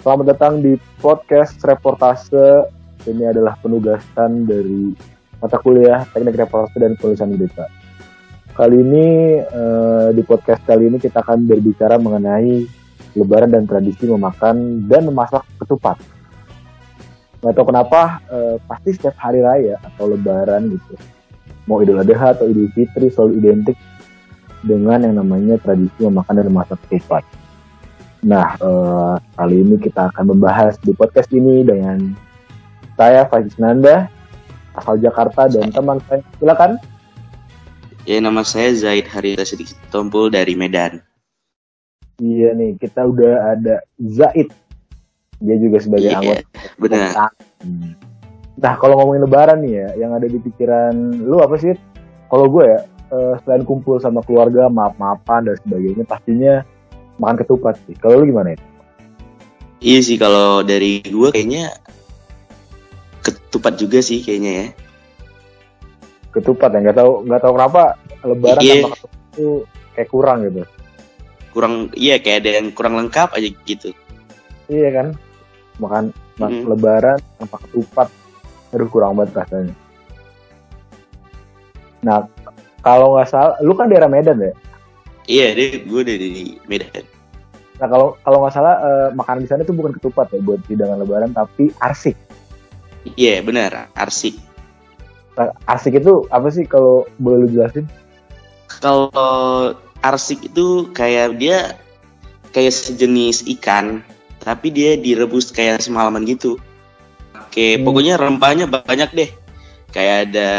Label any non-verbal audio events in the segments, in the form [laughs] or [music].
Selamat datang di podcast reportase. Ini adalah penugasan dari mata kuliah Teknik Reportase dan Penulisan Berita. Kali ini eh, di podcast kali ini kita akan berbicara mengenai Lebaran dan tradisi memakan dan memasak ketupat. Nggak tahu kenapa eh, pasti setiap hari raya atau Lebaran gitu, mau Idul Adha atau Idul Fitri selalu identik dengan yang namanya tradisi memakan dan memasak ketupat. Nah, eh, kali ini kita akan membahas di podcast ini dengan saya Faiz Nanda, asal Jakarta dan teman saya. Silakan. Ya, nama saya Zaid Harita Sedikit Tompul dari Medan. Iya nih, kita udah ada Zaid. Dia juga sebagai Iya, anggota. benar. Hmm. Nah, kalau ngomongin lebaran nih ya, yang ada di pikiran lu apa sih? Kalau gue ya, eh, selain kumpul sama keluarga, maaf-maafan dan sebagainya, pastinya makan ketupat sih. Kalau lu gimana ya? Iya sih kalau dari gue kayaknya ketupat juga sih kayaknya ya. Ketupat ya, nggak tahu nggak tahu kenapa lebaran Iya. sama ketupat itu kayak kurang gitu. Kurang iya kayak ada yang kurang lengkap aja gitu. Iya kan? Makan ma- Hmm. lebaran tanpa ketupat. Aduh kurang banget rasanya. Nah, kalau nggak salah, lu kan daerah Medan ya? Iya, deh gue dari Medan. Nah, kalau kalau nggak salah eh, makanan di sana itu bukan ketupat ya buat hidangan lebaran, tapi arsik. Iya, benar, arsik. Nah, arsik itu apa sih kalau boleh lu jelasin? Kalau arsik itu kayak dia kayak sejenis ikan, tapi dia direbus kayak semalaman gitu. Oke, Hmm. pokoknya rempahnya banyak deh. Kayak ada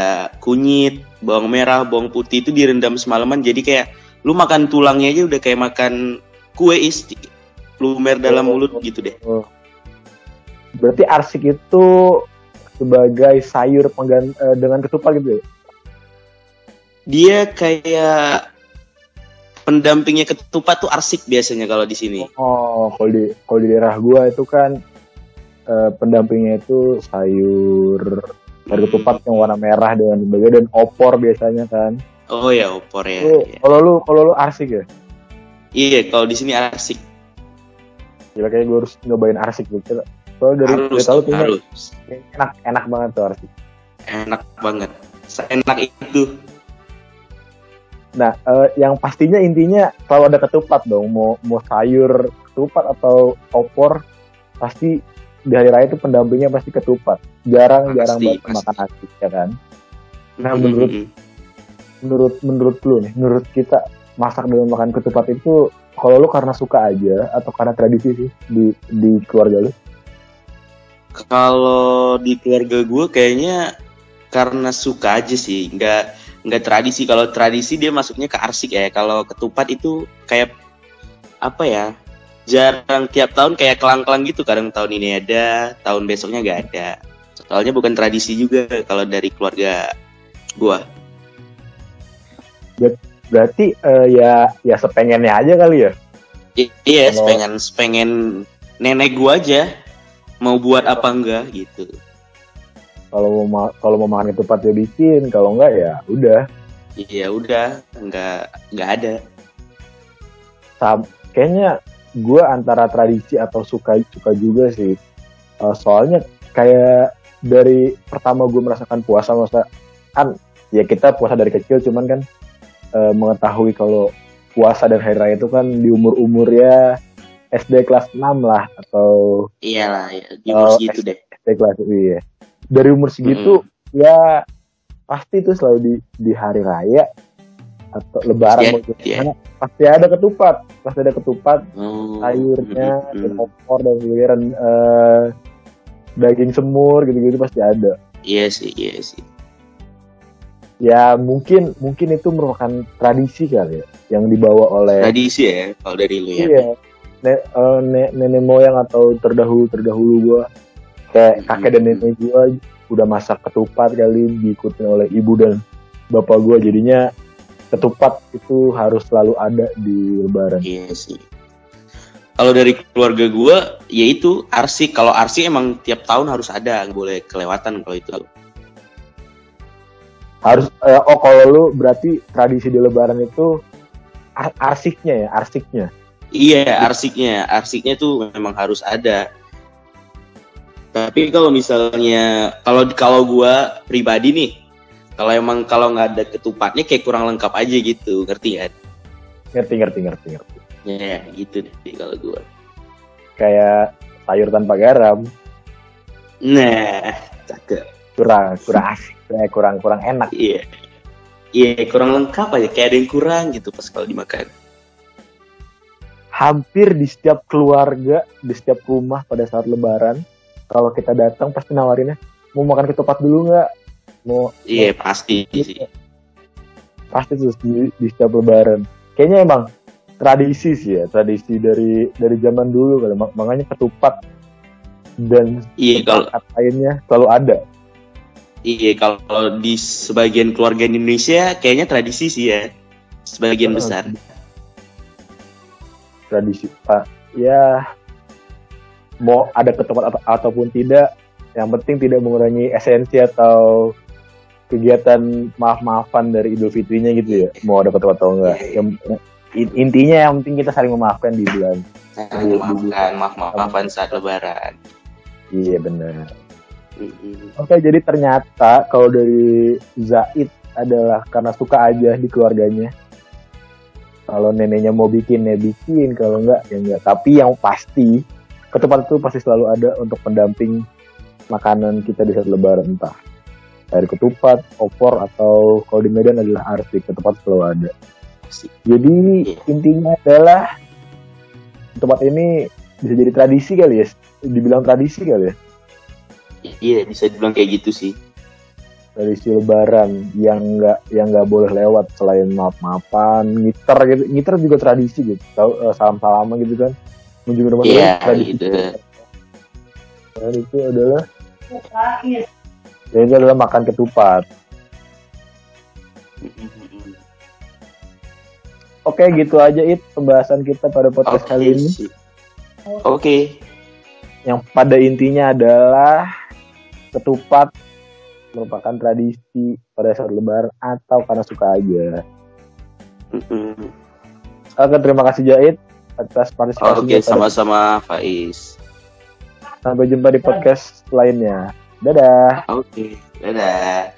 kunyit, bawang merah, bawang putih itu direndam semalaman. Jadi kayak lu makan tulangnya aja udah kayak makan kue isti, lumer dalam Oh. mulut gitu deh. Oh. Berarti arsik itu sebagai sayur penggan eh, dengan ketupat gitu ya? Dia kayak pendampingnya ketupat tuh arsik biasanya kalau di sini. Oh, kalau di kalau di daerah gua itu kan eh, pendampingnya itu sayur sayur ketupat yang warna merah dengan sebagainya dan opor biasanya kan. Oh ya, opor ya. Iya. Kalau lu kalau lu arsik ya? Iya, kalau di sini arsik. Gila kayak gue harus nyobain arsik gitu. Soalnya dari harus, dari tahu tuh harus. enak enak banget tuh arsik. Enak banget. Enak itu. Nah, eh, yang pastinya intinya kalau ada ketupat dong, mau mau sayur ketupat atau opor, pasti di hari raya itu pendampingnya pasti ketupat. Jarang jarang banget makan arsik ya kan. Nah, Mm, menurut mm, mm. Menurut menurut lu nih, menurut kita masak dengan makan ketupat itu kalau lu karena suka aja atau karena tradisi sih di di keluarga lu? Kalau di keluarga gue kayaknya karena suka aja sih, nggak nggak tradisi. Kalau tradisi dia masuknya ke arsik ya. Kalau ketupat itu kayak apa ya? Jarang tiap tahun kayak kelang-kelang gitu. Kadang tahun ini ada, tahun besoknya nggak ada. Soalnya bukan tradisi juga kalau dari keluarga gue. Berarti eh, ya ya sepengennya aja kali ya. I- iya, Kalau- sepengen sepengen nenek gue aja mau buat apa enggak gitu. Kalau mau ma- kalau mau makan ketupat ya bikin, kalau enggak ya udah. Iya udah, nggak nggak ada. Sam, kayaknya gue antara tradisi atau suka suka juga sih. Eh, soalnya kayak dari pertama gue merasakan puasa masa kan ya kita puasa dari kecil cuman kan eh, mengetahui kalau puasa dan hari raya itu kan di umur umurnya SD kelas 6 lah atau Iyalah, ya, di umur segitu deh. SD kelas iya. Dari umur segitu ya pasti itu selalu di di hari raya atau lebaran mau iya. pasti ada ketupat, pasti ada ketupat Oh, sayurnya, mm, dan mm. opor dan dan eh, daging semur gitu-gitu pasti ada. Iya sih, iya sih. Ya mungkin mungkin itu merupakan tradisi kali ya yang dibawa oleh Tradisi ya, kalau dari lu ya. iya ne- eh, ne- nenek moyang atau terdahulu terdahulu gua kayak Hmm. kakek dan nenek gua udah masak ketupat kali diikutin oleh ibu dan bapak gua jadinya ketupat itu harus selalu ada di lebaran. Iya sih. Kalau dari keluarga gua, ya itu arsik. Kalau arsik emang tiap tahun harus ada, nggak boleh kelewatan kalau itu. Harus eh, oh kalau lu berarti tradisi di lebaran itu ar- arsiknya ya, arsiknya. Iya, arsiknya, arsiknya tuh memang harus ada. Tapi kalau misalnya kalau kalau gua pribadi nih, kalau emang kalau nggak ada ketupatnya kayak kurang lengkap aja gitu, ngerti kan? Ngerti, ngerti, ngerti, ngerti. Ya, gitu deh kalau gua. Kayak sayur tanpa garam, Nah. Kurang, [laughs] kurang asik, kurang, kurang enak. Iya. Iya, kurang lengkap aja. Kayak ada yang kurang gitu pas kalau dimakan. Hampir di setiap keluarga, di setiap rumah pada saat lebaran, kalau kita datang pasti nawarinnya, mau makan ketupat dulu nggak? Mau Iya, pasti sih. pasti terus di, di setiap lebaran. Kayaknya emang tradisi sih ya, tradisi dari dari zaman dulu kali. Mak- Makanya ketupat dan Iya, kalau lainnya selalu ada. Iya kalau di sebagian keluarga Indonesia kayaknya tradisi sih ya. Sebagian besar. Tradisi Pak. Ya mau ada ketupat atau, ataupun tidak, yang penting tidak mengurangi esensi atau kegiatan maaf-maafan dari Idul Fitrinya gitu ya. Mau ada ketupat atau enggak. Yang, in- intinya yang penting kita saling memaafkan di bulan. Saling memaafkan, maaf-maafan saat lebaran. Iya benar. Oke, jadi ternyata kalau dari Zaid adalah karena suka aja di keluarganya. Kalau neneknya mau bikin, ya bikin. Kalau enggak, ya enggak. Tapi yang pasti, ketupat itu pasti selalu ada untuk pendamping makanan kita di saat lebaran. Entah dari ketupat, opor, atau kalau di Medan adalah arsik. Ketupat selalu ada. Jadi Iya. intinya adalah ketupat ini bisa jadi tradisi kali ya. Dibilang tradisi kali ya. Iya, bisa dibilang kayak gitu sih. tradisi lebaran yang nggak yang nggak boleh lewat selain maaf maafan ngiter gitu ngiter juga tradisi gitu tahu salam salaman gitu kan mengunjungi rumah Iya, teman, tradisi gitu. dan itu adalah dan itu adalah makan ketupat oke gitu aja it pembahasan kita pada podcast Oke kali ini. Oke. yang pada intinya adalah ketupat merupakan tradisi pada saat lebaran atau karena suka aja Mm-mm. oke terima kasih Jait atas partisipasinya Oke, sama-sama Faiz. sampai jumpa di podcast lainnya dadah Oke, dadah.